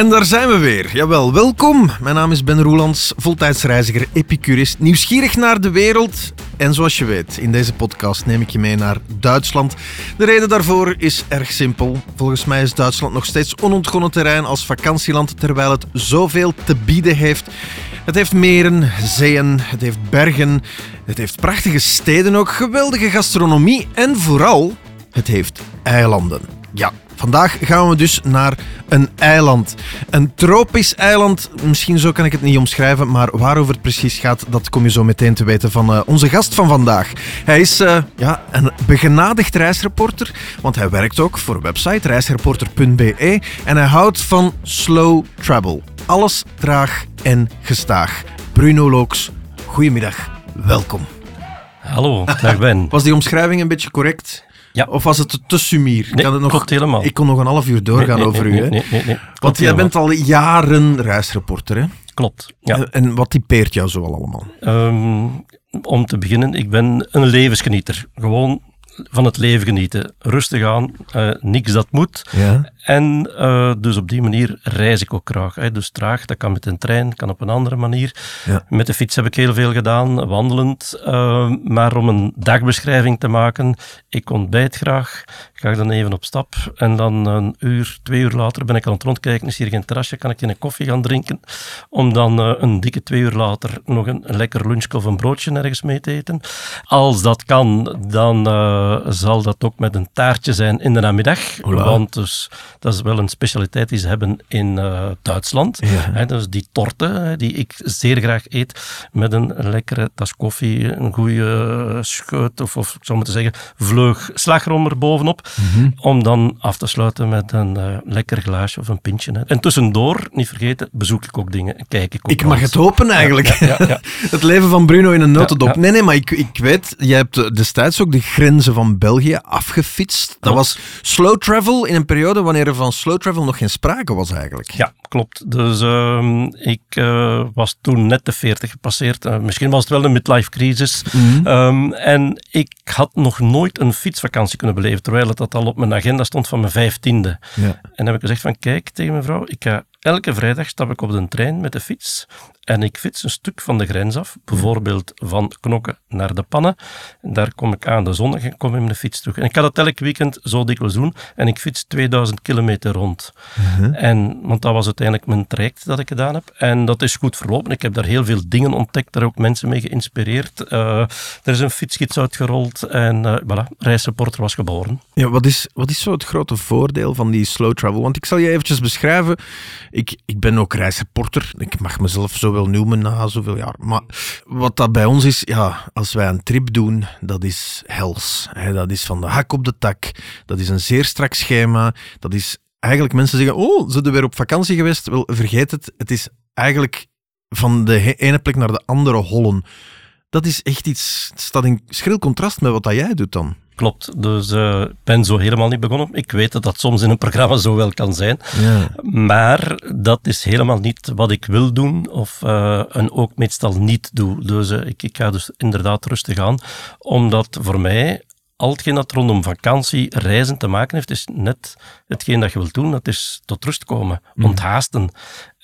En daar zijn we weer. Jawel, welkom. Mijn naam is Ben Roelands, voltijdsreiziger, epicurist, nieuwsgierig naar de wereld. En zoals je weet, in deze podcast neem ik je mee naar Duitsland. De reden daarvoor is erg simpel. Volgens mij is Duitsland nog steeds onontgonnen terrein als vakantieland, terwijl het zoveel te bieden heeft. Het heeft meren, zeeën, het heeft bergen, het heeft prachtige steden ook, geweldige gastronomie en vooral, het heeft eilanden. Ja, vandaag gaan we dus naar een eiland. Een tropisch eiland, misschien zo kan ik het niet omschrijven, maar waarover het precies gaat, dat kom je zo meteen te weten van uh, onze gast van vandaag. Hij is uh, ja, een begenadigd reisreporter, want hij werkt ook voor een website reisreporter.be en hij houdt van slow travel. Alles traag en gestaag. Bruno Looks, goedemiddag, welkom. Hallo, dag Ben. Was die omschrijving een beetje correct? Ja. Of was het te sumier? Nee, kan het nog, klopt helemaal. Ik kon nog een half uur doorgaan Nee, nee, over u. Hè? Nee, nee, nee. Want jij bent al jaren reisreporter. Hè? Klopt, ja. En, wat typeert jou zo allemaal? Ehm, om te beginnen, ik ben een levensgenieter. Gewoon van het leven genieten. Rustig aan, eh, niks dat moet. Ja. En eh, dus op die manier reis ik ook graag. Hè. Dus traag, dat kan met een trein, kan op een andere manier. Ja. Met de fiets heb ik heel veel gedaan, wandelend. Eh, maar om een dagbeschrijving te maken, ik ontbijt graag, ga dan even op stap. En dan een uur, twee uur later ben ik aan het rondkijken, is hier geen terrasje, kan ik een koffie gaan drinken. Om dan een dikke twee uur later nog een, een lekker lunch of een broodje ergens mee te eten. Als dat kan, dan eh, zal dat ook met een taartje zijn in de namiddag. Hola. Want dus, dat is wel een specialiteit die ze hebben in eh, Duitsland. Ja. Dus die torte, die ik zeer graag eet, met een lekkere tas koffie, een goede scheut, of, of ik zou moeten zeggen, vleug slagroom er bovenop. Mhm. Om dan af te sluiten met een eh, lekker glaasje of een pintje. Hè. En tussendoor, niet vergeten, bezoek ik ook dingen en kijk ik ook Ik mag het hopen eigenlijk. Ja, ja, het leven van Bruno in een notendop. Nee, nee, maar ik, ik weet, jij hebt destijds ook de grenzen van België afgefietst. Dat was slow travel in een periode wanneer er van slow travel nog geen sprake was eigenlijk. Ja, klopt. Dus ehm, ik eh, was toen net de 40 gepasseerd. Eh, misschien was het wel een midlife crisis. Mhm. Ehm, en ik had nog nooit een fietsvakantie kunnen beleven, terwijl het dat al op mijn agenda stond van mijn vijftiende. Ja. En dan heb ik gezegd van, kijk tegen mijn vrouw, ik ga elke vrijdag stap ik op de trein met de fiets en ik fiets een stuk van de grens af, bijvoorbeeld van Knokken naar de Pannen. En daar kom ik aan de zondag en kom ik met de fiets terug. En ik ga dat elk weekend zo dikwijls doen en ik fiets 2000 kilometer rond. En, want dat was uiteindelijk mijn traject dat ik gedaan heb. En dat is goed verlopen. Ik heb daar heel veel dingen ontdekt, daar ook mensen mee geïnspireerd. Eh, er is een fietsgids uitgerold en eh voilà, reisreporter was geboren. Ja, wat is, wat is zo het grote voordeel van die slow travel? Want ik zal je eventjes beschrijven. Ik, ik ben ook reisreporter. Ik mag mezelf zo wel noemen na zoveel jaar. Maar wat dat bij ons is, ja, als wij een trip doen, dat is hels. Hè, dat is van de hak op de tak. Dat is een zeer strak schema. Dat is eigenlijk mensen zeggen, oh, ze zijn weer op vakantie geweest. Wel, vergeet het. Het is eigenlijk van de ene plek naar de andere hollen. Dat is echt iets, het staat in schril contrast met wat dat jij doet dan. Klopt, dus eh, ik ben zo helemaal niet begonnen. Ik weet dat dat soms in een programma zo wel kan zijn. Ja. Maar dat is helemaal niet wat ik wil doen of eh, en ook meestal niet doe. Dus eh, ik, ik ga dus inderdaad rustig aan, omdat voor mij al hetgeen dat rondom vakantie, reizen te maken heeft, is net hetgeen dat je wilt doen. Dat is tot rust komen, onthaasten.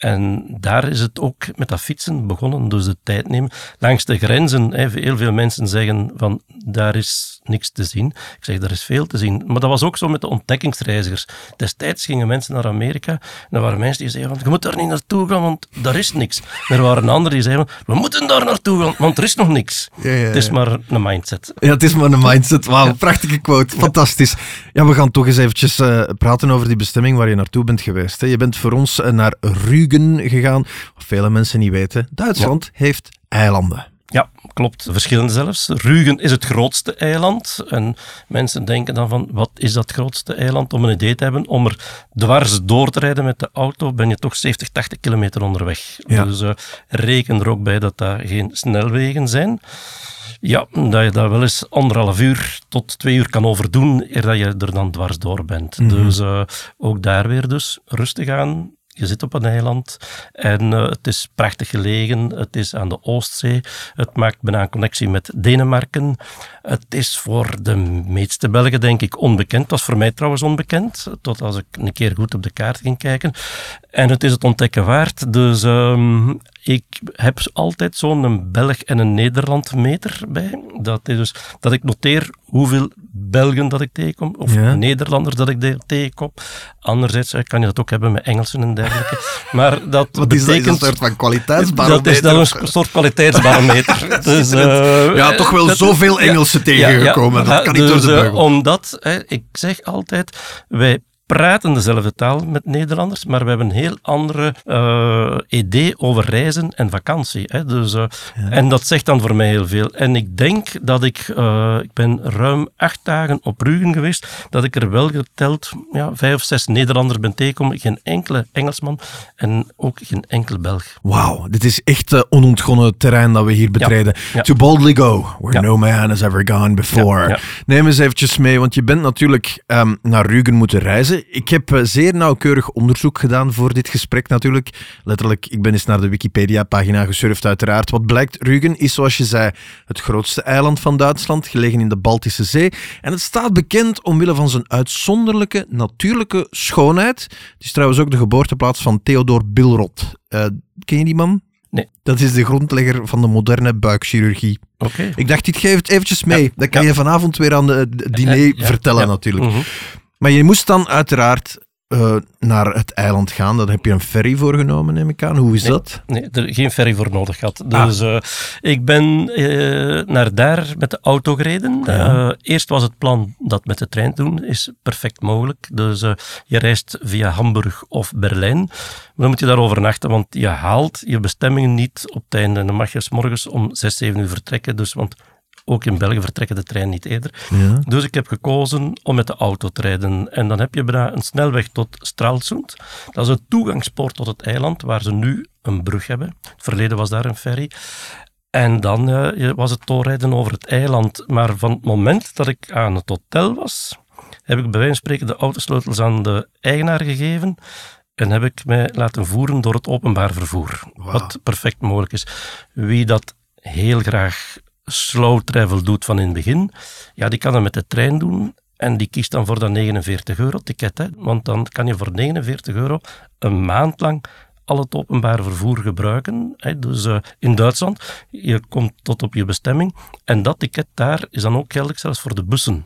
En daar is het ook met dat fietsen begonnen, dus de tijd nemen. Langs de grenzen, heel veel mensen zeggen van, daar is niks te zien. Ik zeg, daar is veel te zien. Maar dat was ook zo met de ontdekkingsreizigers. Destijds gingen mensen naar Amerika en er waren mensen die zeiden van, je moet daar niet naartoe gaan, want daar is niks. Er waren anderen die zeiden van, we moeten daar naartoe gaan, want er is nog niks. Ja, ja, ja. Het is maar een mindset. Ja, het is maar een mindset. Wauw, prachtige quote. Fantastisch. Ja, we gaan toch eens eventjes eh, praten over die bestemming waar je naartoe bent geweest. Hè. Je bent voor ons eh, naar Rügen gegaan. Wat vele mensen niet weten. Duitsland heeft eilanden. Ja, klopt. Verschillende zelfs. Rügen is het grootste eiland. En mensen denken dan van, wat is dat grootste eiland? Om een idee te hebben, om er dwars door te rijden met de auto, ben je toch 70, 80 kilometer onderweg. Ja. Dus eh, reken er ook bij dat dat geen snelwegen zijn. Ja, dat je daar wel eens anderhalf uur tot twee uur kan overdoen, eer dat je er dan dwars door bent. Dus eh, ook daar weer dus rustig aan, Je zit op een eiland en uh, het is prachtig gelegen. Het is aan de Oostzee. Het maakt bijna een connectie met Denemarken. Het is voor de meeste Belgen, denk ik, onbekend. Het was voor mij trouwens onbekend, tot als ik een keer goed op de kaart ging kijken. En het is het ontdekken waard. Dus um, ik heb altijd zo'n Belg en een Nederland meter bij. Dat is dus dat ik noteer hoeveel Belgen dat ik tegenkom, of Nederlanders dat ik tegenkom. Anderzijds eh, kan je dat ook hebben met Engelsen en dergelijke. Maar dat Wat betekent... Is dat, een soort van kwaliteitsbarometer? Dat is dan een soort kwaliteitsbarometer. dus, uh, ja, toch wel dat, zoveel Engelsen ja, tegengekomen. Ja, dat kan niet dus, door de beugel. Omdat, hè, ik zeg altijd, wij praten dezelfde taal met Nederlanders, maar we hebben een heel andere uh, idee over reizen en vakantie. Hè. Dus, uh, ja. En dat zegt dan voor mij heel veel. En ik denk dat ik, uh, ik ben ruim acht dagen op Rügen geweest, dat ik er wel geteld ja, vijf of zes Nederlanders ben tegengekomen, geen enkele Engelsman en ook geen enkel Belg. Wauw, dit is echt onontgonnen terrein dat we hier betreden. Ja. To boldly go, where no man has ever gone before. Neem eens eventjes mee, want je bent natuurlijk um, naar Rügen moeten reizen. Ik heb eh, zeer nauwkeurig onderzoek gedaan voor dit gesprek natuurlijk. Letterlijk, ik ben eens naar de Wikipedia-pagina gesurfd uiteraard. Wat blijkt, Rügen is zoals je zei het grootste eiland van Duitsland, gelegen in de Baltische Zee. En het staat bekend omwille van zijn uitzonderlijke natuurlijke schoonheid. Het is trouwens ook de geboorteplaats van Theodor Bilrot. Uh, ken je die man? Nee. Dat is de grondlegger van de moderne buikchirurgie. Okay. Ik dacht, dit geef het eventjes mee. Ja. Dat kan ja. je vanavond weer aan het diner ja. vertellen natuurlijk. -hmm. Maar je moest dan uiteraard uh, naar het eiland gaan. Daar heb je een ferry voor genomen, neem ik aan. Hoe is nee, dat? Nee, er geen ferry voor nodig gehad. Dus ah. uh, ik ben uh, naar daar met de auto gereden. Ja. eerst was het plan dat met de trein te doen. Is perfect mogelijk. Dus je reist via Hamburg of Berlijn. Maar dan moet je daar overnachten, want je haalt je bestemmingen niet op het einde. En dan mag je s morgens om 6, 7 uur vertrekken. Dus, want ook in België vertrekken de trein niet eerder. Ja. Dus ik heb gekozen om met de auto te rijden. En dan heb je bijna een snelweg tot Stralsund. Dat is het toegangspoort tot het eiland, waar ze nu een brug hebben. Het verleden was daar een ferry. En dan uh, was het doorrijden over het eiland. Maar van het moment dat ik aan het hotel was, heb ik bij wijze van spreken de autosleutels aan de eigenaar gegeven. En heb ik mij laten voeren door het openbaar vervoer. Wow. Wat perfect mogelijk is. Wie dat heel graag slow travel doet van in het begin, ja, die kan dat met de trein doen. En die kiest dan voor dat 49 euro ticket. Hè? Want dan kan je voor 49 euro een maand lang al het openbaar vervoer gebruiken. Hè? Dus uh, in Duitsland, je komt tot op je bestemming. En dat ticket daar is dan ook geldig zelfs voor de bussen.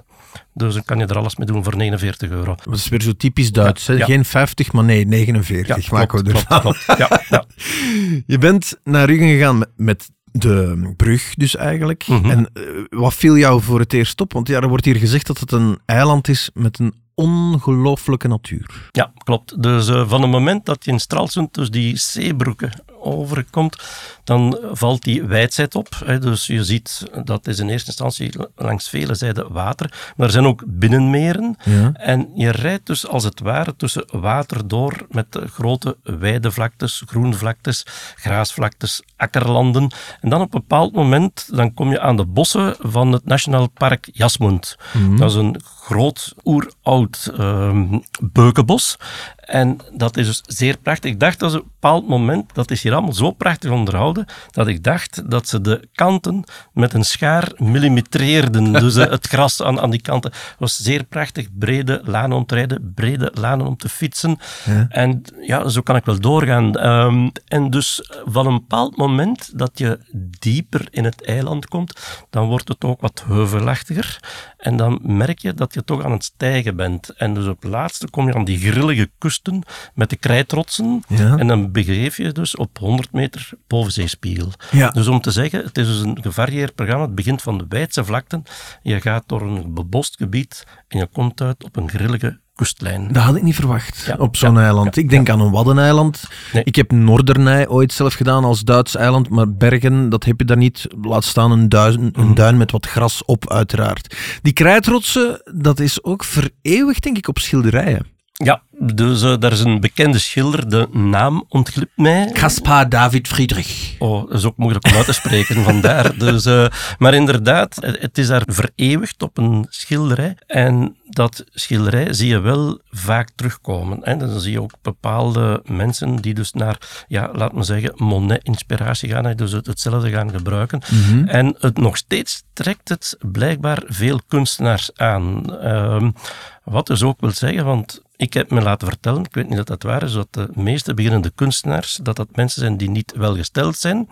Dus dan kan je er alles mee doen voor 49 euro. Dat is weer zo typisch Duits. Ja, ja. Geen 50, maar nee, 49 ja, maken we ervan. Klopt, klopt. Ja, ja. Je bent naar Rügen gegaan met de brug dus eigenlijk. Mhm. En uh, wat viel jou voor het eerst op? Want ja, er wordt hier gezegd dat het een eiland is met een ongelooflijke natuur. Ja, klopt. Dus uh, van het moment dat je in Stralsund dus die zeebroeken overkomt, dan valt die wijdheid op. Hè. Dus je ziet, dat is in eerste instantie langs vele zijden water, maar er zijn ook binnenmeren. Ja. En je rijdt dus als het ware tussen water door met grote weidevlaktes, groenvlaktes, graasvlaktes, akkerlanden. En dan op een bepaald moment dan kom je aan de bossen van het Nationaal Park Jasmund. Mhm. Dat is een groot oeroud uh, beukenbos. En dat is dus zeer prachtig. Ik dacht dat ze op een bepaald moment, dat is hier allemaal zo prachtig onderhouden, dat ik dacht dat ze de kanten met een schaar millimetreerden. dus uh, het gras aan, aan die kanten. Was zeer prachtig. Brede lanen om te rijden, brede lanen om te fietsen. Ja. En ja, zo kan ik wel doorgaan. Um, en dus van een bepaald moment dat je dieper in het eiland komt, dan wordt het ook wat heuvelachtiger. En dan merk je dat je toch aan het stijgen bent. En dus op het laatste kom je aan die grillige kusten met de krijtrotsen. Ja. En dan begeef je dus op 100 meter boven zeespiegel. Ja. Dus om te zeggen, het is dus een gevarieerd programma. Het begint van de wijdse vlakten. Je gaat door een bebost gebied en je komt uit op een grillige kustlijn. Dat had ik niet verwacht Ja, op zo'n ja, eiland. ja, ik denk aan een waddeneiland. Nee. Ik heb Noordernij ooit zelf gedaan als Duits eiland, maar Bergen, dat heb je daar niet. Laat staan een, duin, een Mhm. duin met wat gras op, uiteraard. Die krijtrotsen, dat is ook vereeuwigd, denk ik, op schilderijen. Ja, Dus uh, daar is een bekende schilder, de naam ontglipt mij. Caspar David Friedrich. Oh, dat is ook moeilijk om uit te spreken, vandaar. Dus, uh, maar inderdaad, het is daar vereeuwigd op een schilderij. En dat schilderij zie je wel vaak terugkomen. En dan zie je ook bepaalde mensen die dus naar, ja, laat me zeggen, Monet-inspiratie gaan, dus hetzelfde gaan gebruiken. Mhm. En het nog steeds trekt het blijkbaar veel kunstenaars aan. Uh, wat dus ook wil zeggen, want ik heb me vertellen, ik weet niet dat dat waar is, dat de meeste beginnende kunstenaars, dat dat mensen zijn die niet welgesteld zijn.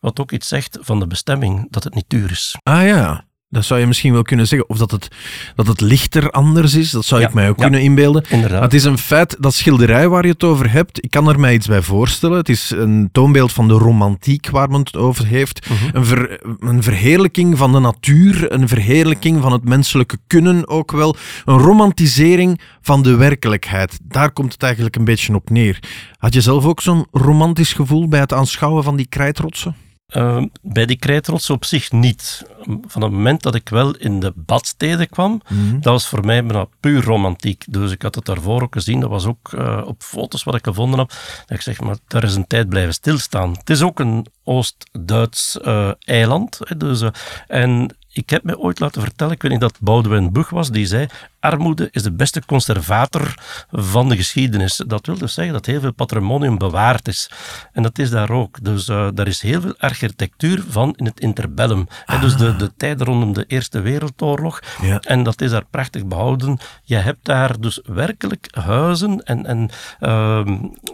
Wat ook iets zegt van de bestemming, dat het niet duur is. Ah ja. Dat zou je misschien wel kunnen zeggen. Of dat het, dat het lichter anders is. Dat zou ik mij ook kunnen inbeelden. Inderdaad. het is een feit, dat schilderij waar je het over hebt, ik kan er mij iets bij voorstellen. Het is een toonbeeld van de romantiek waar men het over heeft. Mhm. een, ver, een verheerlijking van de natuur. Een verheerlijking van het menselijke kunnen ook wel. Een romantisering van de werkelijkheid. Daar komt het eigenlijk een beetje op neer. Had je zelf ook zo'n romantisch gevoel bij het aanschouwen van die krijtrotsen? Ehm, bij die krijtrots op zich niet. Van het moment dat ik wel in de badsteden kwam, mhm. dat was voor mij bijna puur romantiek. Dus ik had het daarvoor ook gezien, dat was ook uh, op foto's wat ik gevonden heb. Dat ik zeg, maar daar is een tijd blijven stilstaan. Het is ook een Oost-Duits uh, eiland. Hè, dus, uh, en ik heb me ooit laten vertellen, ik weet niet dat Boudewijn Boeg was, die zei, armoede is de beste conservator van de geschiedenis. Dat wil dus zeggen dat heel veel patrimonium bewaard is. En dat is daar ook. Dus uh, daar is heel veel architectuur van in het interbellum. dus de, de tijd rondom de Eerste Wereldoorlog. Ja. En dat is daar prachtig behouden. Je hebt daar dus werkelijk huizen en, en uh,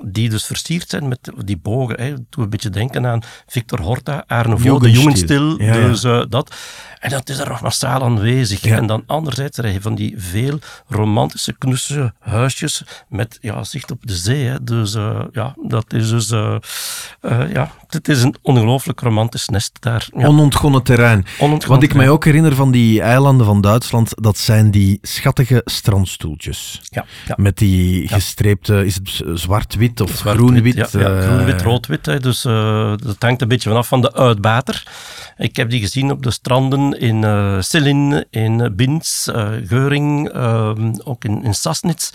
die dus versierd zijn met die bogen. Hè. Doe een beetje denken aan Victor Horta, Arno Nouveau, de Jongenstil. Ja, dus uh, dat. En dat is er nog massaal aanwezig. En dan anderzijds van die romantische, knusse huisjes met ja, zicht op de zee. Hè. Dus uh, ja, dat is dus... Uh, uh, ja, het is een ongelooflijk romantisch nest daar. Ja. Onontgonnen terrein. Onontgonnen Wat ik mij ook herinner van die eilanden van Duitsland, dat zijn die schattige strandstoeltjes. Ja, ja. Met die gestreepte, is het zwart-wit of groen-wit? Ja, groen-wit, rood-wit. Dus dat hangt een beetje vanaf van de uitbater. Ik heb die gezien op de stranden in uh, in Binz, uh, Geuring, uh, ook in, in Sassnitz.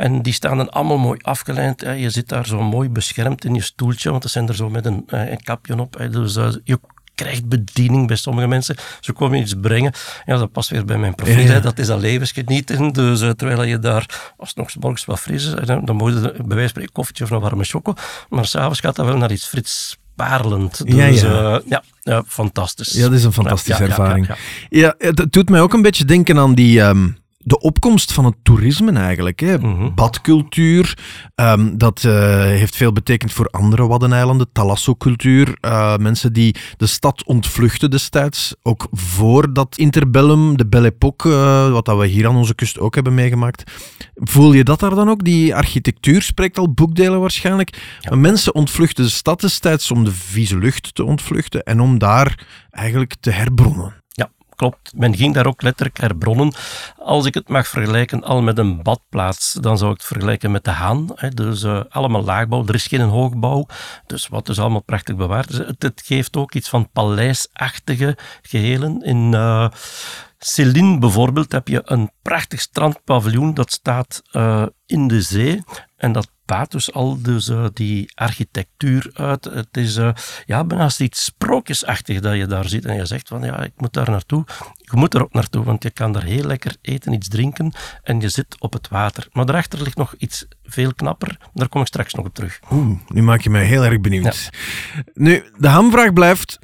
En die staan dan allemaal mooi afgeleid. Hè. Je zit daar zo mooi beschermd in je stoeltje, want ze zijn er zo met een, een kapje op. Hè. Dus je krijgt bediening bij sommige mensen. Ze komen iets brengen. Ja, dat past weer bij mijn profiel. Ja. Dat is al levensgenieten. Dus uh, terwijl je daar, als het nog morgens wat fris is, dan, dan moet je bij wijze van spreken koffietje of een warme choco. Maar s'avonds gaat dat wel naar iets frits parelend. Dus, ja, ja. Uh, ja, ja, fantastisch. Ja, dat is een fantastische ervaring. Ja, het doet mij ook een beetje denken aan die... Um, de opkomst van het toerisme eigenlijk. Hè. Mhm. Badcultuur, um, dat uh, heeft veel betekend voor andere Waddeneilanden. Thalasso-cultuur, uh, mensen die de stad ontvluchten destijds. Ook voor dat interbellum, de Belle Époque, uh, wat dat we hier aan onze kust ook hebben meegemaakt. Voel je dat daar dan ook? Die architectuur spreekt al boekdelen waarschijnlijk. Ja. Mensen ontvluchten de stad destijds om de vieze lucht te ontvluchten en om daar eigenlijk te herbronnen klopt. Men ging daar ook letterlijk herbronnen. Als ik het mag vergelijken al met een badplaats, dan zou ik het vergelijken met de Haan. Dus uh, allemaal laagbouw, er is geen hoogbouw. Dus wat dus allemaal prachtig bewaard is. Het, geeft ook iets van paleisachtige gehelen. In uh, Céline bijvoorbeeld heb je een prachtig strandpaviljoen dat staat uh, in de zee. En dat baat dus al dus, uh, die architectuur uit. Het is uh, ja, bijna iets sprookjesachtig dat je daar ziet en je zegt van ja, ik moet daar naartoe. Je moet er ook naartoe, want je kan daar heel lekker eten, iets drinken en je zit op het water. Maar daarachter ligt nog iets veel knapper. Daar kom ik straks nog op terug. Oeh, nu maak je mij heel erg benieuwd. Nu, de hamvraag blijft,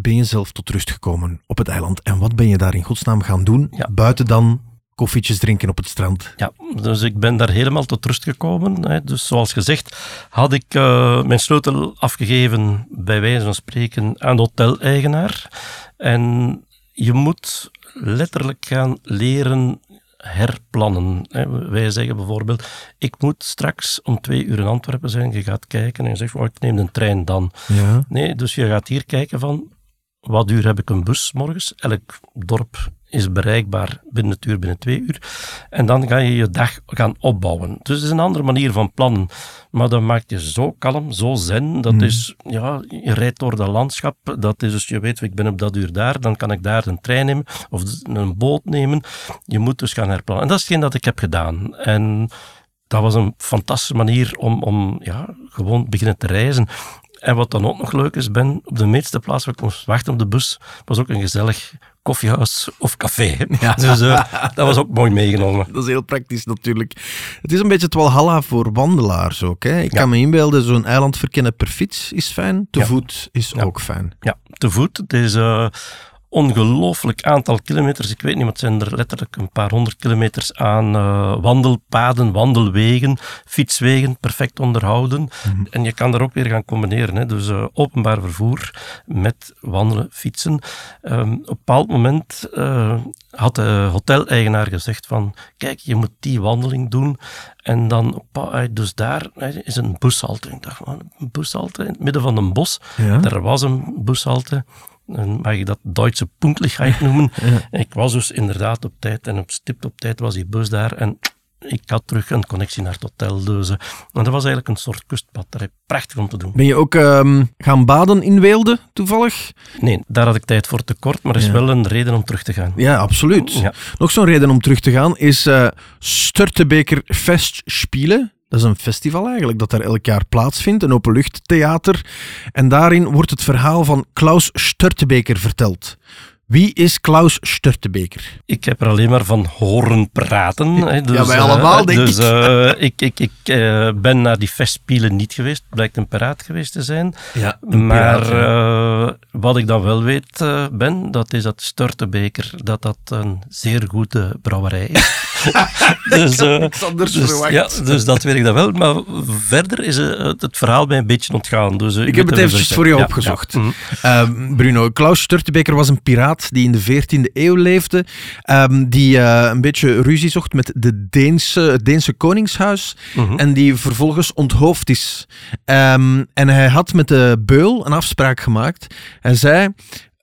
ben je zelf tot rust gekomen op het eiland? En wat ben je daar in godsnaam gaan doen, ja. buiten dan koffietjes drinken op het strand. Ja, dus ik ben daar helemaal tot rust gekomen. Hè. Dus zoals gezegd had ik uh, mijn sleutel afgegeven, bij wijze van spreken, aan de hoteleigenaar. En je moet letterlijk gaan leren herplannen. Wij zeggen bijvoorbeeld, ik moet straks om twee uur in Antwerpen zijn. Je gaat kijken en je zegt, oh, ik neem een trein dan. Ja. Nee, dus je gaat hier kijken van, wat uur heb ik een bus morgens? Elk dorp is bereikbaar binnen het uur, binnen twee uur. En dan ga je je dag gaan opbouwen. Dus het is een andere manier van plannen. Maar dat maakt je zo kalm, zo zen. Dat hmm. is, ja, je rijdt door dat landschap. Dat is dus, je weet, ik ben op dat uur daar. Dan kan ik daar een trein nemen of een boot nemen. Je moet dus gaan herplannen. En dat is hetgeen dat ik heb gedaan. En dat was een fantastische manier om, om ja, gewoon beginnen te reizen. En wat dan ook nog leuk is, Ben, op de meeste plaats waar ik moest wachten op de bus, was ook een gezellig koffiehuis of café. Ja. Dus uh, dat was ook mooi meegenomen. Dat is heel praktisch natuurlijk. Het is een beetje het walhalla voor wandelaars ook. Hè? Ik kan me inbeelden, zo'n eiland verkennen per fiets is fijn, te voet is ook fijn. Ja, te voet. Het is... Uh, ongelooflijk aantal kilometers. Ik weet niet, maar het zijn er letterlijk een paar honderd kilometers aan uh, wandelpaden, wandelwegen, fietswegen, perfect onderhouden. Mhm. En je kan daar ook weer gaan combineren. Hè. Dus uh, openbaar vervoer met wandelen, fietsen. Um, op een bepaald moment uh, had de hoteleigenaar gezegd van, kijk, je moet die wandeling doen. En dan, dus daar is een bushalte. Ik dacht, een bushalte in het midden van een bos. Ja. Er was een bushalte mag je dat Duitse punktelijkheid noemen. Ik was dus inderdaad op tijd en op stip op tijd was die bus daar en ik had terug een connectie naar het hotel. Dus, uh, dat was eigenlijk een soort kustpad. Daar prachtig om te doen. Ben je ook uh, gaan baden in Weelde, toevallig? Nee, daar had ik tijd voor tekort, maar er is wel een reden om terug te gaan. Ja, absoluut. Ja. Nog zo'n reden om terug te gaan is uh, Sturtebeker Festspielen. Dat is een festival eigenlijk dat daar elk jaar plaatsvindt, een openluchttheater. En daarin wordt het verhaal van Klaus Sturtebeker verteld. Wie is Klaus Sturtebeker? Ik heb er alleen maar van horen praten. Hè, dus, ja, wij allemaal, uh, denk dus, uh, ik. ik, ik uh, ben naar die festspielen niet geweest. Blijkt een piraat geweest te zijn. Ja, maar wat ik dan wel weet, Ben, dat is dat Sturtebeker, dat dat een zeer goede brouwerij is. dus, niks anders dus, verwacht. Ja, dus dat weet ik dan wel. Maar verder is het, het verhaal mij een beetje ontgaan. Dus, ik heb het eventjes voor je opgezocht. Ja. Mm. Bruno, Klaus Sturtebeker was een piraat die in de 14e eeuw leefde, um, die uh, een beetje ruzie zocht met de Deense, het Deense koningshuis uh-huh. en die vervolgens onthoofd is. Um, en hij had met de beul een afspraak gemaakt. Hij zei...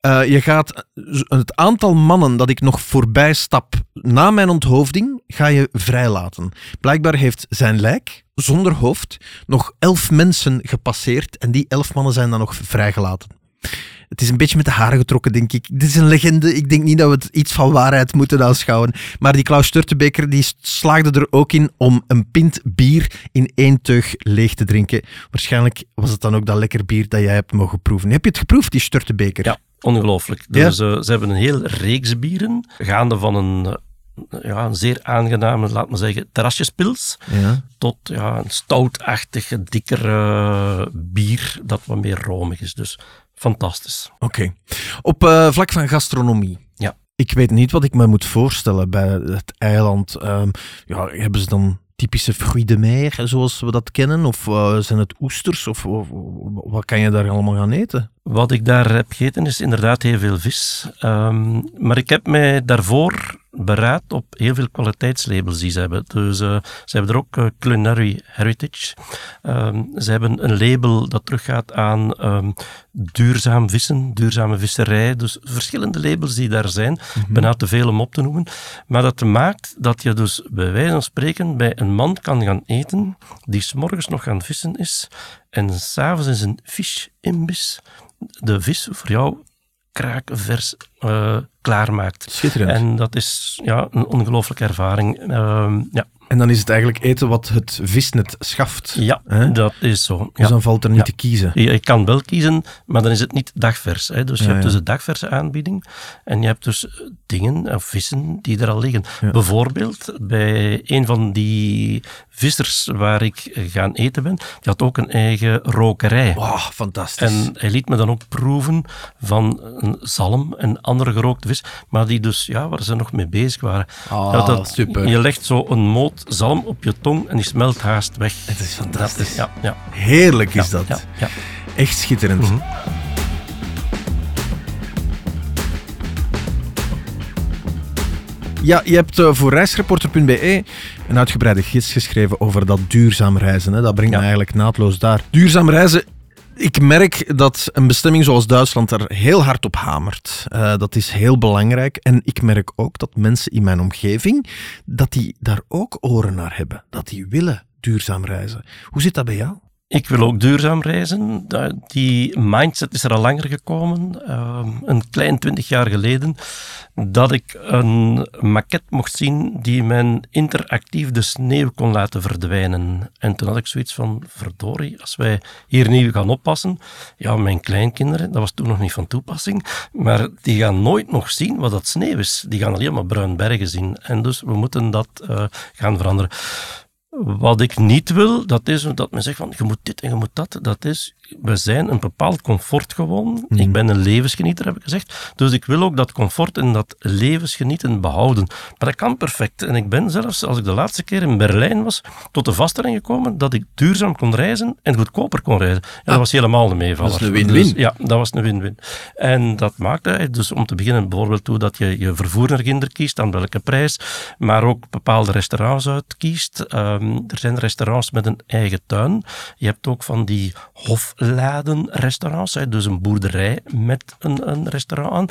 Uh, je gaat het aantal mannen dat ik nog voorbij stap na mijn onthoofding, ga je vrijlaten. Blijkbaar heeft zijn lijk, zonder hoofd, nog elf mensen gepasseerd en die elf mannen zijn dan nog vrijgelaten. Het is een beetje met de haren getrokken, denk ik. Dit is een legende. Ik denk niet dat we het iets van waarheid moeten aanschouwen. Maar die Klaus Sturtebeker die slaagde er ook in om een pint bier in één teug leeg te drinken. Waarschijnlijk was het dan ook dat lekker bier dat jij hebt mogen proeven. Heb je het geproefd, die Sturtebeker? Ja, ongelooflijk. Dus uh, ze hebben een heel reeks bieren, gaande van een eh, ja, een zeer aangename, laat maar zeggen, terrasjespils. Ja. Tot ja, een stoutachtige, dikker uh, bier dat wat meer romig is. Dus fantastisch. Oké. Op uh, vlak van gastronomie. Ja. Ik weet niet wat ik me moet voorstellen bij het eiland. Um, ja, hebben ze dan typische fruits de mer, zoals we dat kennen? Of uh, zijn het oesters? Of, of, wat kan je daar allemaal gaan eten? Wat ik daar heb gegeten is inderdaad heel veel vis. Um, maar ik heb mij daarvoor beraad op heel veel kwaliteitslabels die ze hebben. Dus uh, ze hebben er ook uh, Culinary Heritage. Um, ze hebben een label dat teruggaat aan um, duurzaam vissen, duurzame visserij. Dus verschillende labels die daar zijn. Mm -hmm. Bijna te veel om op te noemen. Maar dat maakt dat je dus bij wijze van spreken bij een man kan gaan eten die s'morgens nog gaan vissen is en s'avonds in zijn fish-imbis de vis voor jou kraakvers uh, klaarmaakt. Schitterend. En dat is ja, een ongelooflijke ervaring. Uh, ja. En dan is het eigenlijk eten wat het visnet schaft. Ja, hè? dat is zo. Dus dan valt er niet ja. te kiezen. Je, kan wel kiezen, maar dan is het niet dagvers. Hè? Dus je hebt dus een dagverse aanbieding en je hebt dus dingen of vissen die er al liggen. Bijvoorbeeld bij een van die vissers waar ik gaan eten ben, die had ook een eigen rokerij. Wow, fantastisch. En hij liet me dan ook proeven van een zalm en andere gerookte vis, maar die dus, ja, waar ze nog mee bezig waren. Ja, dat, super. Je legt zo een moot zalm op je tong en die smelt haast weg. Het is fantastisch. Is, ja, ja. Heerlijk is dat. Ja, Echt schitterend. Mm -hmm. Ja, je hebt uh, voor reisreporter.be een uitgebreide gids geschreven over dat duurzaam reizen. Hè. Dat brengt me eigenlijk naadloos daar. Duurzaam reizen ik merk dat een bestemming zoals Duitsland er heel hard op hamert. Uh, dat is heel belangrijk. En ik merk ook dat mensen in mijn omgeving, dat die daar ook oren naar hebben. Dat die willen duurzaam reizen. Hoe zit dat bij jou? Ik wil ook duurzaam reizen. Die mindset is er al langer gekomen. Ehm, een klein twintig jaar geleden. Dat ik een maquette mocht zien die men interactief de sneeuw kon laten verdwijnen. En toen had ik zoiets van, verdorie, als wij hier nieuw gaan oppassen. Ja, mijn kleinkinderen, dat was toen nog niet van toepassing. Maar die gaan nooit nog zien wat dat sneeuw is. Die gaan alleen maar bruin bergen zien. En dus we moeten dat uh, gaan veranderen. Wat ik niet wil, dat is dat men zegt van je moet dit en je moet dat. Dat is, we zijn een bepaald comfort gewoon. Ik ben een levensgenieter, heb ik gezegd. Dus ik wil ook dat comfort en dat levensgenieten behouden. Maar dat kan perfect. En ik ben zelfs, als ik de laatste keer in Berlijn was, tot de vaststelling gekomen dat ik duurzaam kon reizen en goedkoper kon reizen. En dat was helemaal de meevaller. Dat is een win-win. Dus, ja, dat was een win-win. En dat maakte dus om te beginnen bijvoorbeeld toe dat je je vervoer naar kiest, aan welke prijs, maar ook bepaalde restaurants uitkiest. Um, er zijn restaurants met een eigen tuin. Je hebt ook van die hofladen-restaurants, dus een boerderij met een, een restaurant aan.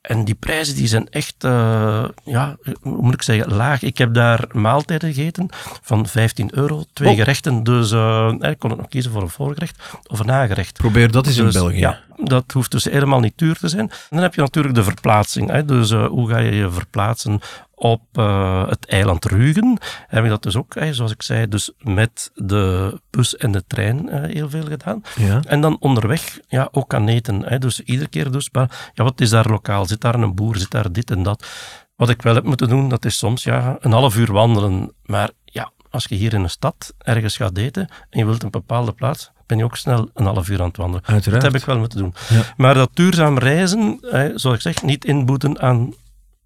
En die prijzen die zijn echt, uh, ja, hoe moet ik zeggen, laag. Ik heb daar maaltijden gegeten van 15 euro, twee oh. gerechten. Dus uh, ik kon het nog kiezen voor een voorgerecht of een nagerecht. Probeer dat eens in dus, België. Ja, dat hoeft dus helemaal niet duur te zijn. En dan heb je natuurlijk de verplaatsing. Hè. Dus uh, hoe ga je je verplaatsen op uh, het eiland Rugen? Heb ik dat dus ook, hè, zoals ik zei, dus met de bus en de trein uh, heel veel gedaan. Ja. En dan onderweg ja, ook aan eten. Hè. Dus iedere keer dus, maar, ja, wat is daar lokaal? Zit daar een boer? Zit daar dit en dat? Wat ik wel heb moeten doen, dat is soms ja, een half uur wandelen. Maar ja, als je hier in een stad ergens gaat eten en je wilt een bepaalde plaats, ben je ook snel een half uur aan het wandelen. Uiteraard. Dat heb ik wel moeten doen. Ja. Maar dat duurzaam reizen, zoals ik zeg, niet inboeten aan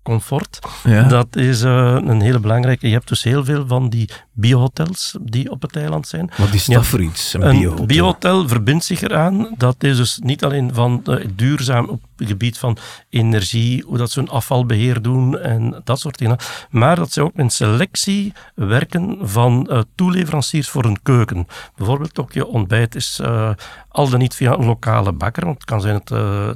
comfort. Ja. Dat is uh, een hele belangrijke. Je hebt dus heel veel van die biohotels die op het eiland zijn. Wat is dat voor iets, een, een biohotel? verbindt zich eraan. Dat is dus niet alleen van uh, duurzaam gebied van energie, hoe dat ze hun afvalbeheer doen en dat soort dingen. Maar dat ze ook een selectie werken van uh, toeleveranciers voor een keuken. Bijvoorbeeld ook je ontbijt is uh, al dan niet via een lokale bakker, want het kan zijn het,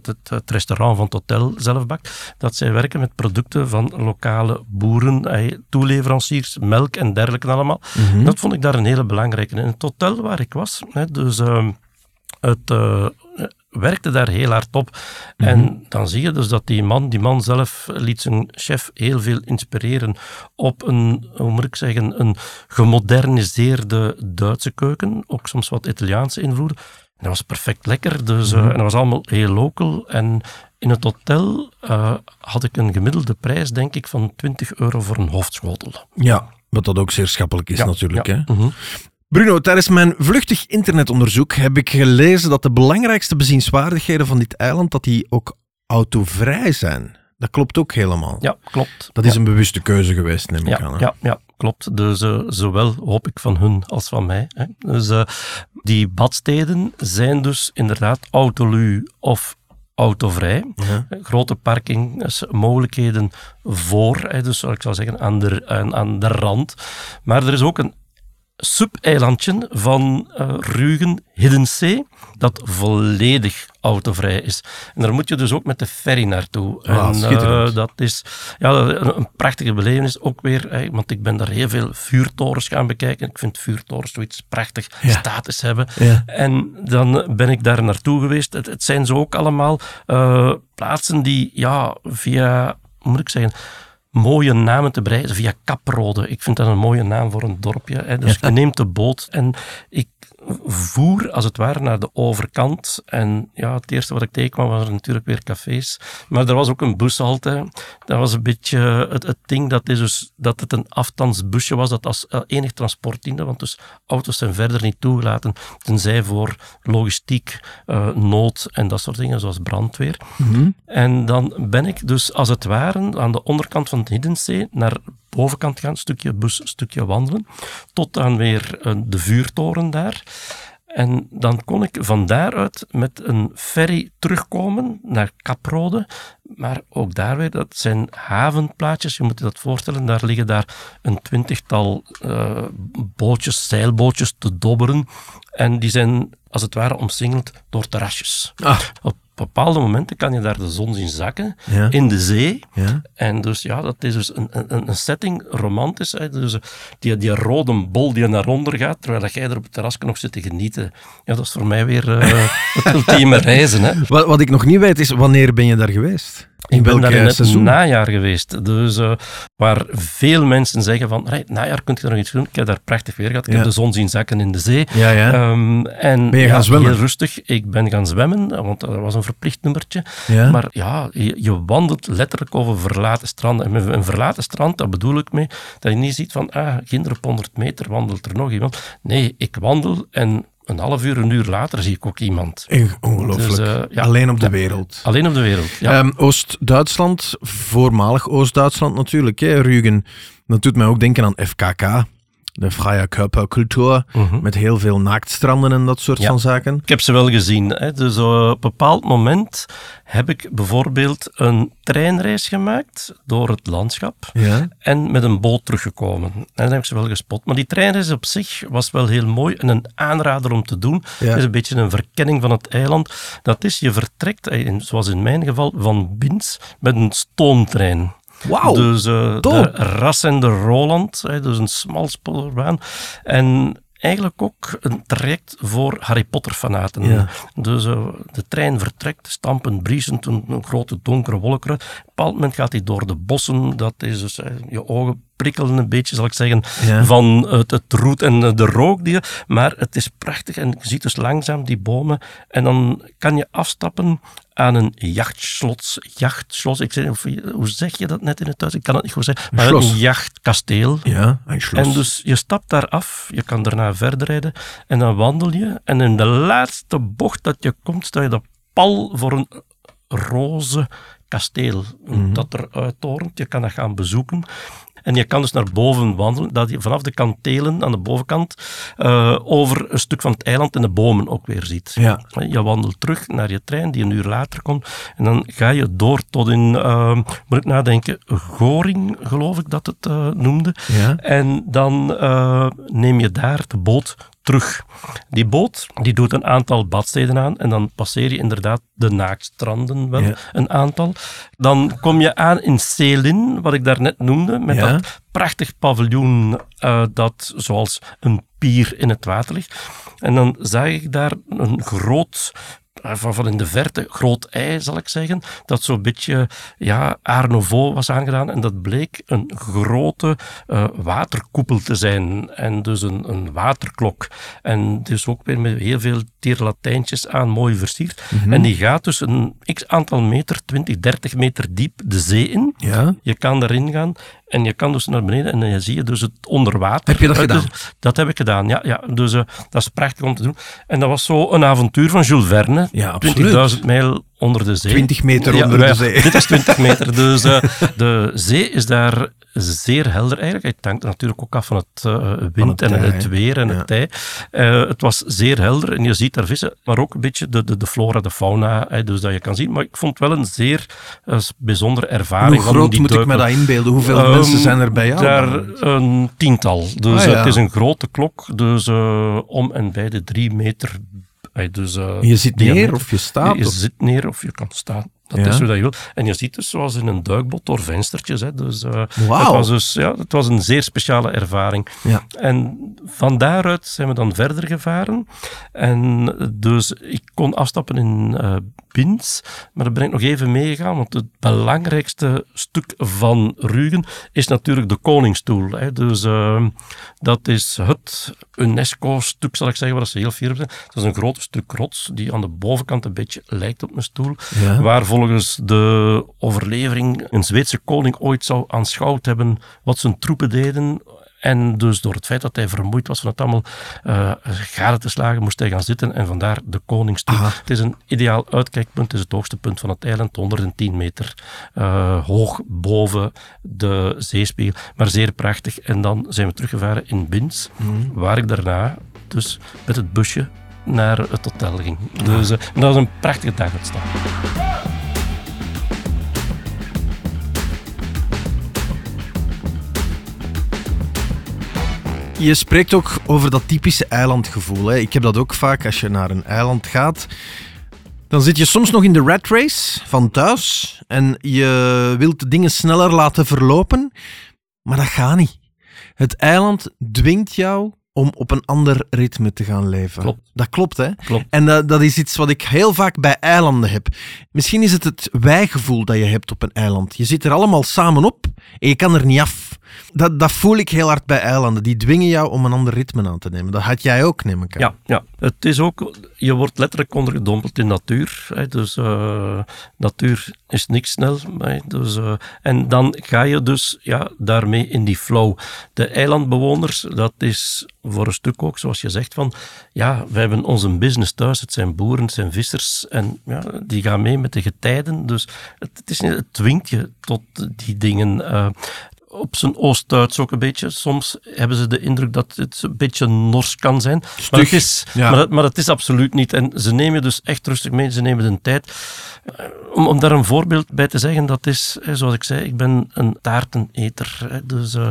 het, het, restaurant van het hotel zelf bakt, dat zij werken met producten van lokale boeren, toeleveranciers, melk en dergelijke allemaal. Mhm. Dat vond ik daar een hele belangrijke. In het hotel waar ik was, hè, dus uh, het werkte daar heel hard op. Mhm. En dan zie je dus dat die man, die man zelf liet zijn chef heel veel inspireren op een, hoe moet ik zeggen, een gemoderniseerde Duitse keuken, ook soms wat Italiaanse invloeden. dat was perfect lekker, dus, uh, en dat was allemaal heel local. En in het hotel uh, had ik een gemiddelde prijs, denk ik, van 20 euro voor een hoofdschotel. Ja, wat dat ook zeer schappelijk is natuurlijk. Hè? Mhm. Bruno, tijdens mijn vluchtig internetonderzoek heb ik gelezen dat de belangrijkste bezienswaardigheden van dit eiland dat die ook autovrij zijn. Dat klopt ook helemaal. Ja, klopt. Dat is een bewuste keuze geweest, neem ik aan. Hè? Ja, ja, klopt. Dus uh, zowel hoop ik van hun als van mij. Hè. Dus uh, die badsteden zijn dus inderdaad autolu of autovrij. Ja. Grote parkingmogelijkheden voor, dus ik zou zeggen aan de, aan, aan de rand. Maar er is ook een sub-eilandje van uh, Rugen, Hiddensee, dat volledig autovrij is. En daar moet je dus ook met de ferry naartoe. Ah, en uh, dat is ja, een, prachtige belevenis ook weer, want ik ben daar heel veel vuurtorens gaan bekijken. Ik vind vuurtorens zoiets prachtig status hebben. Ja. En dan ben ik daar naartoe geweest. Het, het zijn zo ook allemaal uh, plaatsen die ja, via, hoe moet ik zeggen mooie namen te bereiden via Kaprode. Ik vind dat een mooie naam voor een dorpje. Hè. Dus je neemt de boot en ik voer als het ware naar de overkant. En ja, het eerste wat ik tegenkwam waren natuurlijk weer cafés. Maar er was ook een bushalte. Dat was een beetje het, het ding dat, is dus, dat het een afstandsbusje was dat als enig transport diende. Want dus auto's zijn verder niet toegelaten, tenzij voor logistiek, uh, nood en dat soort dingen, zoals brandweer. Mhm. En dan ben ik dus als het ware aan de onderkant van het Hiddensee naar bovenkant gaan, stukje bus, stukje wandelen, tot dan weer uh, de vuurtoren daar. En dan kon ik van daaruit met een ferry terugkomen naar Kaprode. Maar ook daar weer, dat zijn havenplaatjes, je moet je dat voorstellen. Daar liggen daar een twintigtal uh, bootjes, zeilbootjes te dobberen. En die zijn als het ware omsingeld door terrasjes. Ah. Op bepaalde momenten kan je daar de zon zien zakken Ja. in de zee. Ja. En dus ja, dat is dus een, een, een setting, romantisch. Hè? Dus, eh, die, die rode bol die naar onder gaat, terwijl dat jij er op het terras nog zit te genieten. Ja, dat is voor mij weer eh, het ultieme reizen. Hè? Wat, wat ik nog niet weet is, wanneer ben je daar geweest? In ik ben daar in eh, het seizoen? najaar geweest. Dus eh, waar veel mensen zeggen van, "Right, najaar kun je nog iets doen. Ik heb daar prachtig weer gehad. Ik Ja. heb de zon zien zakken in de zee. Ja, ja. Ehm, en Ben je gaan zwemmen? Heel rustig. Ik ben gaan zwemmen, want dat was een verplicht nummertje. Maar ja, je, je wandelt letterlijk over verlaten stranden. En met een verlaten strand, dat bedoel ik mee, dat je niet ziet van, ah, kinderen op 100 meter wandelt er nog iemand. Nee, ik wandel en een half uur, een uur later zie ik ook iemand. Ongelooflijk. Dus, eh, ja. Alleen op de Ja. wereld. Alleen op de wereld. Ja. Ehm, Oost-Duitsland, voormalig Oost-Duitsland natuurlijk, hè, Rügen. Dat doet mij ook denken aan FKK, de Freie Körperkultur, Mhm. met heel veel naaktstranden en dat soort Ja. van zaken. Ik heb ze wel gezien. Hè. Dus op een bepaald moment heb ik bijvoorbeeld een treinreis gemaakt door het landschap. Ja. en met een boot teruggekomen. En dan heb ik ze wel gespot. Maar die treinreis op zich was wel heel mooi en een aanrader om te doen. Ja. Het is een beetje een verkenning van het eiland. Dat is, je vertrekt, eh, zoals in mijn geval, van Bins met een stoomtrein. Wauw. Dus top. de Ras en de Roland, hè, dus een smalspoorbaan. En eigenlijk ook een traject voor Harry Potter-fanaten. Ja. Dus eh, de trein vertrekt, stampend, briesend, een, een grote donkere wolk. Bepaald moment gaat hij door de bossen. Dat is dus, je ogen prikkelen een beetje, zal ik zeggen, Ja. van het, het roet en de rook. Die, maar het is prachtig en je ziet dus langzaam die bomen. En dan kan je afstappen aan een jachtslot. Jachtslot, ik zeg, of, hoe zeg je dat net in het thuis? Ik kan het niet goed zeggen. Maar een jachtkasteel. Ja, een schloss. En dus je stapt daar af, je kan daarna verder rijden en dan wandel je. En in de laatste bocht dat je komt, sta je dat pal voor een roze kasteel dat eruit torent. Je kan dat gaan bezoeken. En je kan dus naar boven wandelen, dat je vanaf de kantelen aan de bovenkant eh, over een stuk van het eiland en de bomen ook weer ziet. Ja. Je wandelt terug naar je trein, die een uur later komt. En dan ga je door tot in, eh, moet ik nadenken, Goring, geloof ik dat het eh, noemde. Ja. En dan neem je daar de boot terug. Die boot die doet een aantal badsteden aan en dan passeer je inderdaad de naaktstranden wel, Ja. een aantal. Dan kom je aan in Selin, wat ik daarnet noemde, met Ja. dat prachtig paviljoen eh, dat zoals een pier in het water ligt. En dan zag ik daar een groot van, van in de verte, groot ei zal ik zeggen, dat zo'n beetje ja, Art Nouveau was aangedaan. En dat bleek een grote eh, waterkoepel te zijn. En dus een, een waterklok. En dus ook weer met heel veel tierlatijntjes aan, mooi versierd. En die gaat dus een x aantal meter, 20, 30 meter diep de zee in. Ja. Je kan erin gaan en je kan dus naar beneden en dan zie je dus het onder water. Heb je dat Eh, gedaan? dus dat heb ik gedaan, ja. ja. Dus eh, dat is prachtig om te doen. En dat was zo een avontuur van Jules Verne. Ja, absoluut. 20.000 mijl onder de zee. 20 meter Ja, onder wij- de zee. Dit is 20 meter. Dus eh, de zee is daar zeer helder eigenlijk. Het hangt natuurlijk ook af van het eh, wind het en het weer en ja. het tij. Eh, het was zeer helder en je ziet daar vissen, maar ook een beetje de, de, de flora, de fauna, hè, dus dat je kan zien. Maar ik vond het wel een zeer eh, bijzondere ervaring. Hoe groot die moet ik me dat inbeelden? Hoeveel Ehm, mensen zijn er bij jou? Daar een tiental. Dus Ah, ja. het is een grote klok, dus om en bij de drie meter. dus, Je zit neer of je staat? Je zit neer of je kan staan. Dat Ja. is hoe dat je wil. En je ziet dus zoals in een duikboot door venstertjes. Hè. Dus, Wauw. het, was dus, ja, het was een zeer speciale ervaring. Ja. En van daaruit zijn we dan verder gevaren. En dus ik kon afstappen in eh Bins, maar daar ben ik nog even meegegaan, want het belangrijkste stuk van Rügen is natuurlijk de Koningsstoel. Hè. Dus eh, dat is het UNESCO-stuk, zal ik zeggen, waar ze heel fier op zijn. Dat is een groot stuk rots die aan de bovenkant een beetje lijkt op een stoel, Ja. waar volgens de overlevering een Zweedse koning ooit zou aanschouwd hebben wat zijn troepen deden en dus door het feit dat hij vermoeid was van het allemaal eh gade te slagen, moest hij gaan zitten en vandaar de koningstoel. Aha. Het is een ideaal uitkijkpunt, het is het hoogste punt van het eiland, 110 meter eh, hoog boven de zeespiegel, maar zeer prachtig. En dan zijn we teruggevaren in Bins, waar ik daarna dus met het busje naar het hotel ging. Dus eh, dat was een prachtige daguitstap. Je spreekt ook over dat typische eilandgevoel. Hè. Ik heb dat ook vaak als je naar een eiland gaat. Dan zit je soms nog in de rat race van thuis en je wilt de dingen sneller laten verlopen, maar dat gaat niet. Het eiland dwingt jou om op een ander ritme te gaan leven. Klopt. Dat klopt, hè? Klopt. En dat, dat is iets wat ik heel vaak bij eilanden heb. Misschien is het het wijgevoel dat je hebt op een eiland. Je zit er allemaal samen op en je kan er niet af. Dat, dat voel ik heel hard bij eilanden. Die dwingen jou om een ander ritme aan te nemen. Dat had jij ook, neem ik aan. Ja, ja, het is ook, je wordt letterlijk ondergedompeld in natuur. Hè, dus uh, natuur is niks snel. Dus, uh, en dan ga je dus ja, daarmee in die flow. De eilandbewoners, dat is voor een stuk ook, zoals je zegt, van ja, wij hebben onze business thuis. Het zijn boeren, het zijn vissers en ja, die gaan mee met de getijden. Dus het, het, is, het dwingt je tot die dingen. Uh, op zijn Oost-Duits ook een beetje. Soms hebben ze de indruk dat het een beetje nors kan zijn. Stug, maar, het is, ja. maar, maar het is absoluut niet. En ze nemen dus echt rustig mee. Ze nemen de tijd. Om, om daar een voorbeeld bij te zeggen, dat is, zoals ik zei, ik ben een taarteneter. Dus... Uh,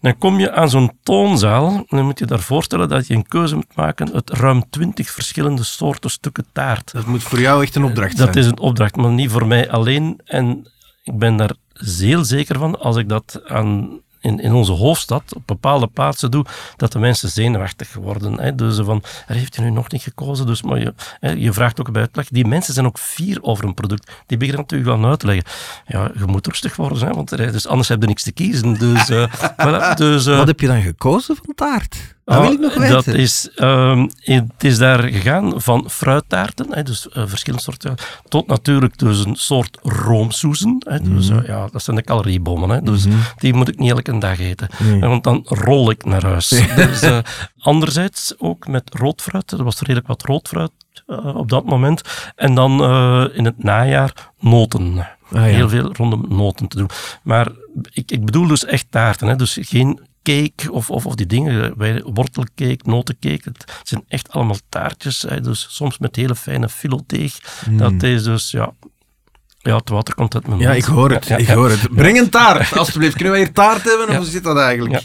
dan kom je aan zo'n toonzaal en dan moet je daar voorstellen dat je een keuze moet maken uit ruim twintig verschillende soorten stukken taart. Dat moet voor jou echt een opdracht dat zijn. is een opdracht, maar niet voor mij alleen. En ik ben daar zeer zeker van, als ik dat aan, in, in onze hoofdstad op bepaalde plaatsen doe, dat de mensen zenuwachtig worden. Hè. Dus van, er heeft hij nu nog niet gekozen, dus maar je, hè, je vraagt ook bij uitleg. Die mensen zijn ook fier over een product. Die beginnen natuurlijk wel uit te leggen. Ja, je moet rustig worden, hè, want dus anders heb je niks te kiezen. Dus, voilà, dus, uh, Wat heb je dan gekozen van taart? Dat wil ik nog weten. Dat is, um, het is daar gegaan van fruittaarten, dus uh, verschillende soorten, tot natuurlijk dus een soort roomsoezen. Hè, dus, Mhm. uh, ja, dat zijn de caloriebommen, hè, dus die moet ik niet elke dag eten. Nee. Want dan rol ik naar huis. dus, uh, anderzijds ook met roodfruit, er was redelijk wat roodfruit uh, op dat moment. En dan in het najaar noten. Ah, ja. Heel veel rondom noten te doen. Maar ik, ik bedoel dus echt taarten, hè, dus geen cake of, of, of die dingen, wij, wortelcake, notencake, het zijn echt allemaal taartjes, dus soms met hele fijne filoteeg. Mm. Dat is dus, ja, ja, het water komt uit mijn Ja, ik hoor het. Ja, ik hoor het. Breng een taart, alstublieft. Kunnen wij hier taart hebben? Of Ja. hoe zit dat eigenlijk?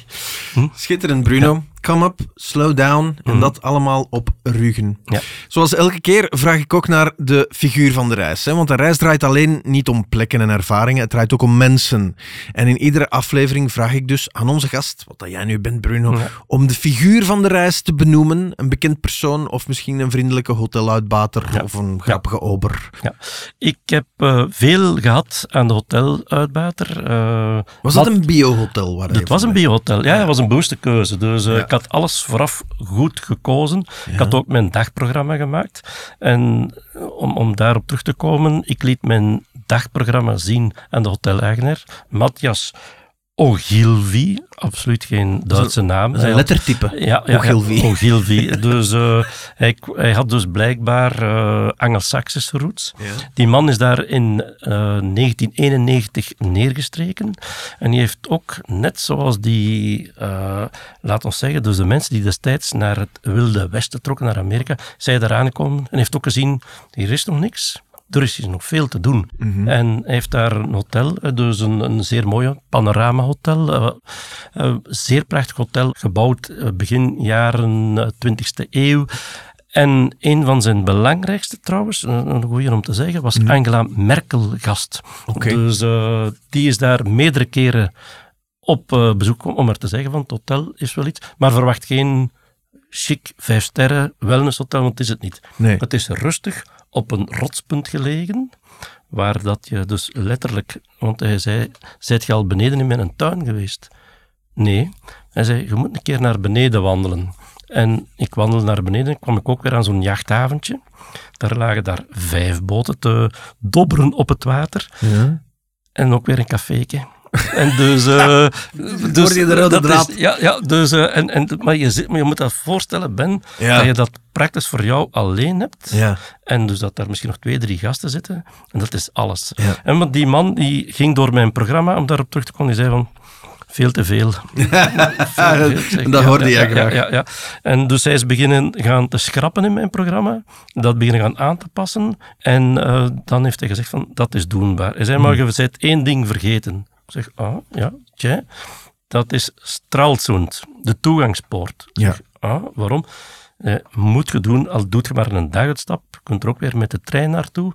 Hm? Schitterend, Bruno. Come up, slow down. En dat allemaal op ruggen. Ja. Zoals elke keer vraag ik ook naar de figuur van de reis. Hè? Want een reis draait alleen niet om plekken en ervaringen. Het draait ook om mensen. En in iedere aflevering vraag ik dus aan onze gast, wat dat jij nu bent, Bruno, om de figuur van de reis te benoemen. Een bekend persoon of misschien een vriendelijke hoteluitbater Ja. of een grappige ober. Ja. Ik heb eh, veel gehad aan de hoteluitbater. eh, Was dat een biohotel? Het was een biohotel. Ja, dat was een bewuste keuze. Dus ik had alles vooraf goed gekozen. Ik had ook mijn dagprogramma gemaakt. En om, om daarop terug te komen, ik liet mijn dagprogramma zien aan de hoteleigenaar, Matthias Ogilvy. Absoluut geen Duitse naam. Een lettertype. ja, ja, Ogilvy. Ja, Ogilvy. Dus eh, hij, hij had dus blijkbaar uh, Angelsaksische roots. Die man is daar in uh, 1991 neergestreken. En die heeft ook, net zoals die, uh, laat ons zeggen, dus de mensen die destijds naar het Wilde Westen trokken, naar Amerika, zij daar aangekomen en heeft ook gezien, hier is nog niks. Er is hier nog veel te doen. Mhm. En hij heeft daar een hotel, eh, dus een, een zeer mooi panorama-hotel. Uh, uh, zeer prachtig hotel, gebouwd begin jaren 20e eeuw. En een van zijn belangrijkste trouwens, een goeie om te zeggen, was Mhm. Angela Merkel gast. Dus uh, die is daar meerdere keren op uh, bezoek om maar te zeggen van het hotel is wel iets, maar verwacht geen chic vijf sterren wellnesshotel, want het is het niet. Nee. Het is rustig, op een rotspunt gelegen, waar dat je dus letterlijk, want hij zei, zijt je al beneden in mijn tuin geweest? Nee. Hij zei, je moet een keer naar beneden wandelen. En ik wandelde naar beneden, kwam ik ook weer aan zo'n jachthaventje. Daar lagen daar vijf boten te dobberen op het water. Ja. En ook weer een caféke. En dus, uh, dus Hoorde je de rode dat draad? Is, ja, ja dus, uh, en, en, maar, je, zit, maar je moet dat voorstellen, Ben, Ja. dat je dat praktisch voor jou alleen hebt. Ja. En dus dat daar misschien nog twee, drie gasten zitten. En dat is alles. Ja. En want die man die ging door mijn programma, om daarop terug te komen, die zei van... Veel te veel. Dat ja, hoorde ja, jij ja, graag. Ja, ja, En dus hij is beginnen gaan te schrappen in mijn programma. Dat beginnen gaan aan te passen. En uh, dan heeft hij gezegd van, dat is doenbaar. Hij zei, maar je bent één ding vergeten. Zeg, ah, ja, tja. Dat is Stralsund, de toegangspoort. Ja. ah, waarom? Eh, moet je doen, al doet je maar een daguitstap. Je kunt er ook weer met de trein naartoe.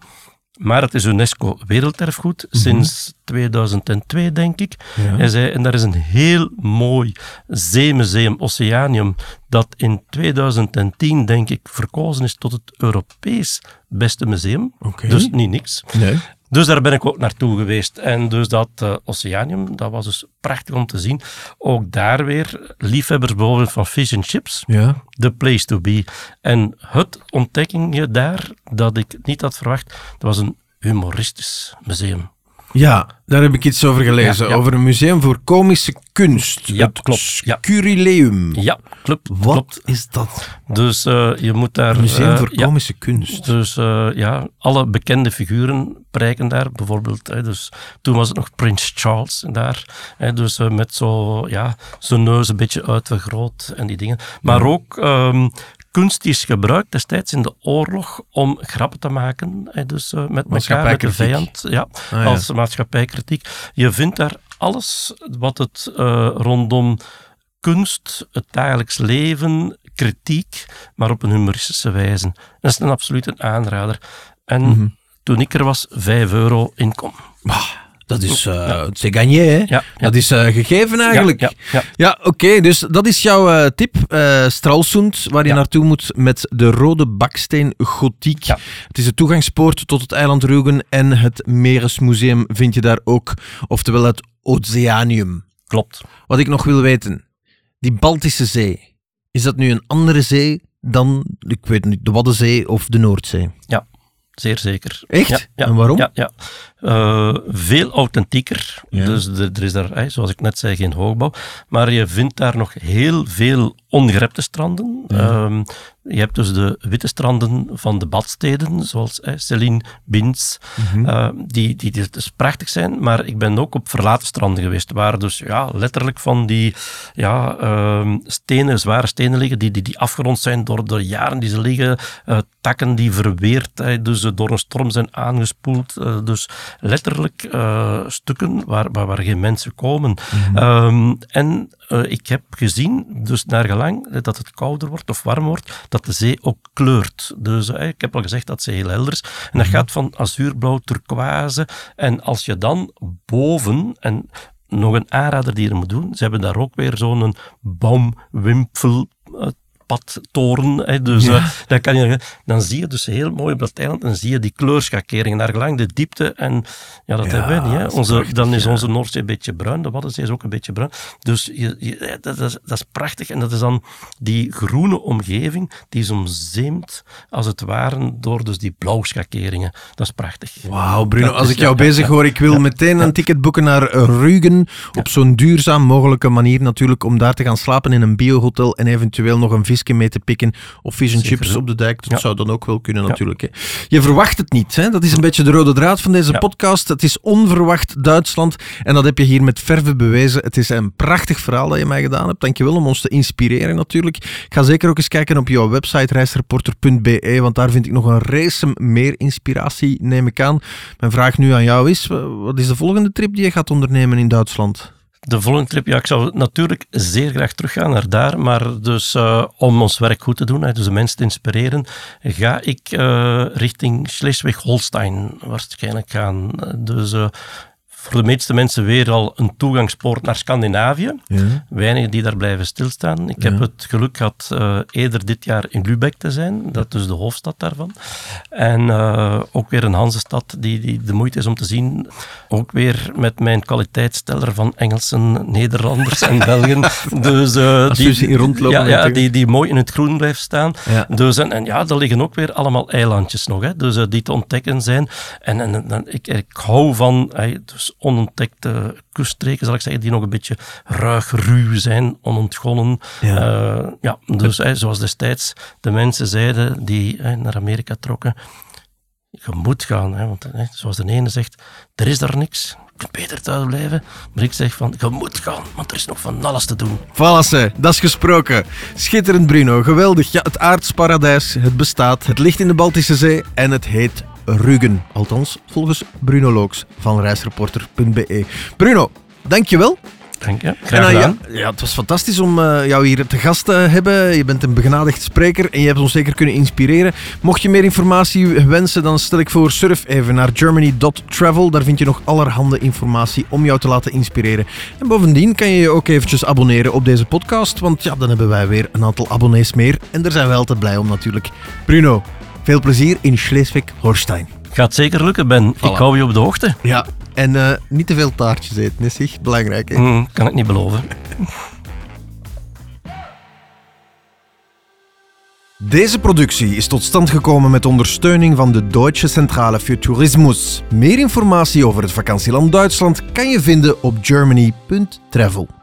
Maar het is UNESCO Werelderfgoed sinds 2002, denk ik. Hij zei, en daar is een heel mooi zeemuseum, Oceanium, dat in 2010, denk ik, verkozen is tot het Europees beste museum. Dus niet niks. Nee. Dus daar ben ik ook naartoe geweest. En dus dat eh, Oceanium, dat was dus prachtig om te zien. Ook daar weer liefhebbers bijvoorbeeld van fish and chips. Ja. The place to be. En het ontdekkingje daar, dat ik niet had verwacht, dat was een humoristisch museum. Ja, daar heb ik iets over gelezen. Ja, ja. Over een museum voor komische kunst. Ja, het klopt, ja. Scurileum. Ja, klopt. Wat klopt. is dat? Dus eh, je moet daar... Museum eh, voor ja, komische kunst. Dus ja, alle bekende figuren prijken daar. Bijvoorbeeld, hè, dus, toen was het nog Prins Charles daar. Hè, dus eh, met zo, ja, zijn neus een beetje uitvergroot en die dingen. Maar ook ehm, kunst is gebruikt destijds in de oorlog om grappen te maken. Hè, dus eh, met elkaar, met de vijand. Ja, Ah, ja. als maatschappijkritiek. Je vindt daar alles wat het eh, rondom kunst, het dagelijks leven, kritiek, maar op een humoristische wijze. Dat is een absoluut een aanrader. En Mhm. Toen ik er was, 5 euro inkom. Dat is uh, c'est gagné, hè? Ja, ja. Dat is eh, gegeven eigenlijk. Ja, ja, ja. Ja, oké, dus dat is jouw eh, tip. eh Stralsund, waar je Ja. naartoe moet met de rode baksteen gotiek. Ja. Het is de toegangspoort tot het eiland Rügen en het Meeresmuseum vind je daar ook. Oftewel het Oceanium. Klopt. Wat ik nog wil weten, die Baltische Zee, is dat nu een andere zee dan, ik weet niet, de Waddenzee of de Noordzee? Zeer zeker. Echt? Ja, ja, En waarom? Ja, ja. Eh, veel authentieker. Ja. Dus de- er is daar, zoals ik net zei, geen hoogbouw. Maar je vindt daar nog heel veel ongerepte stranden. Ehm, je hebt dus de witte stranden van de badsteden, zoals hè, Celine, Bins, Mhm. eh, die, die, die dus prachtig zijn. Maar ik ben ook op verlaten stranden geweest, waar dus ja, letterlijk van die ja, ehm, stenen, zware stenen liggen, die, die, die afgerond zijn door de jaren die ze liggen, eh, takken die verweerd, dus door een storm zijn aangespoeld. dus letterlijk eh, stukken waar, waar, waar geen mensen komen. Ehm, en eh, ik heb gezien, dus naar gelang dat het kouder wordt of warm wordt, dat de zee ook kleurt. Dus eh, ik heb al gezegd dat ze heel helder is. En dat gaat van azuurblauw, turquoise. En als je dan boven, en nog een aanrader die je moet doen, ze hebben daar ook weer zo'n boomwimpel eh, padtoren. Hè, dus Ja. eh, dan, kan je, dan zie je dus heel mooi op dat eiland en zie je die kleurschakeringen naar gelang de diepte. En ja, dat Ja, hebben wij niet. Hè. Onze, prachtig, dan is onze Noordzee een beetje bruin, de Waddenzee is ook een beetje bruin. Dus je, je- dat, dat is, dat is prachtig. En dat is dan die groene omgeving, die is omzeemd, als het ware, door dus die blauwschakeringen. Dat is prachtig. Wauw, Bruno, als ik jou bezig hoor, ik wil meteen een ticket boeken naar Rügen. Op zo'n duurzaam mogelijke manier natuurlijk, om daar te gaan slapen in een biohotel en eventueel nog een visje mee te pikken. Of fish and Zeker, chips op de dijk, dat Ja. zou dan ook wel kunnen Ja. natuurlijk. Hè. Je verwacht het niet, hè? dat is een beetje de rode draad van deze podcast. Het is onverwacht Duitsland en dat heb je hier met verve bewezen. Het is een prachtig verhaal dat je mij gedaan hebt. Dankjewel om ons te inspireren natuurlijk. Ik ga zeker ook eens kijken op jouw website reisreporter.be, want daar vind ik nog een race meer inspiratie, neem ik aan. Mijn vraag nu aan jou is, wa- wat is de volgende trip die je gaat ondernemen in Duitsland? De volgende trip, ja, ik zou natuurlijk zeer graag teruggaan naar daar, maar dus eh, om ons werk goed te doen, dus de mensen te inspireren, ga ik eh, richting Schleswig-Holstein waarschijnlijk gaan. Dus eh, voor de meeste mensen weer al een toegangspoort naar Scandinavië. Ja. Weinigen die daar blijven stilstaan. Ik heb het geluk gehad eh, eerder dit jaar in Lübeck te zijn, dat is de hoofdstad daarvan. En eh, ook weer een Hansestad die, die de moeite is om te zien. Ook weer met mijn kwaliteitsteller van Engelsen, Nederlanders en Belgen. Dus, eh, zien rondlopen ja, die, die mooi in het groen blijft staan. Dus, en, en ja, er liggen ook weer allemaal eilandjes nog, hè, dus, die te ontdekken zijn. En, en, en ik, ik hou van hey, dus onontdekte kuststreken, zal ik zeggen, die nog een beetje ruig, ruw zijn, onontgonnen. Ja. Eh, ja, dus hey, zoals destijds de mensen zeiden die hey, naar Amerika trokken, je moet gaan, hè, want hè, zoals de ene zegt, er is daar niks, je kunt beter thuis blijven. Maar ik zeg van, je moet gaan, want er is nog van alles te doen. Valasse, dat is gesproken. Schitterend Bruno, geweldig. Ja, het aardsparadijs, het bestaat, het ligt in de Baltische Zee en het heet Rügen. Althans, volgens Bruno Looks van reisreporter.be. Bruno, dankjewel. Dank je. Graag eh, gedaan. ja, ja, het was fantastisch om eh, jou hier te gast te hebben. Je bent een begenadigd spreker en je hebt ons zeker kunnen inspireren. Mocht je meer informatie wensen, dan stel ik voor surf even naar germany.travel. Daar vind je nog allerhande informatie om jou te laten inspireren. En bovendien kan je je ook eventjes abonneren op deze podcast, want ja, dan hebben wij weer een aantal abonnees meer. En daar zijn we altijd blij om natuurlijk. Bruno, veel plezier in Schleswig-Holstein. Gaat zeker lukken, Ben. Ik hou je op de hoogte. Ja, en eh, niet te veel taartjes eten, is zeg. Belangrijk, hè? Hmm, kan ik niet beloven. Deze productie is tot stand gekomen met ondersteuning van de Deutsche Centrale für Tourismus. Meer informatie over het vakantieland Duitsland kan je vinden op germany.travel.